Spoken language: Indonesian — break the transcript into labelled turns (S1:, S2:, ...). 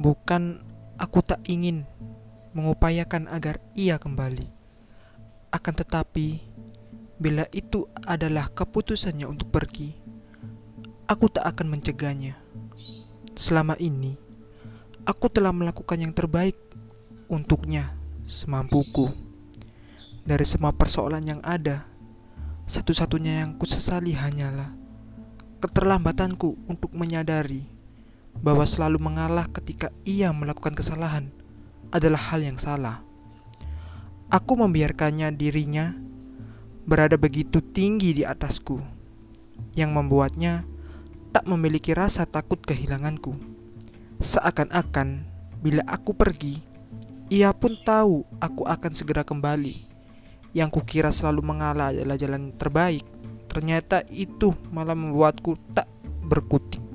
S1: Bukan aku tak ingin mengupayakan agar ia kembali. Akan tetapi, bila itu adalah keputusannya untuk pergi, aku tak akan mencegahnya. Selama ini, aku telah melakukan yang terbaik untuknya semampuku. Dari semua persoalan yang ada, satu-satunya yang kusesali hanyalah keterlambatanku untuk menyadari bahwa selalu mengalah ketika ia melakukan kesalahan adalah hal yang salah. Aku membiarkannya dirinya berada begitu tinggi di atasku, yang membuatnya tak memiliki rasa takut kehilanganku. Seakan-akan bila aku pergi, ia pun tahu aku akan segera kembali. Yang kukira selalu mengalah adalah jalan terbaik. Ternyata itu malah membuatku tak berkutik.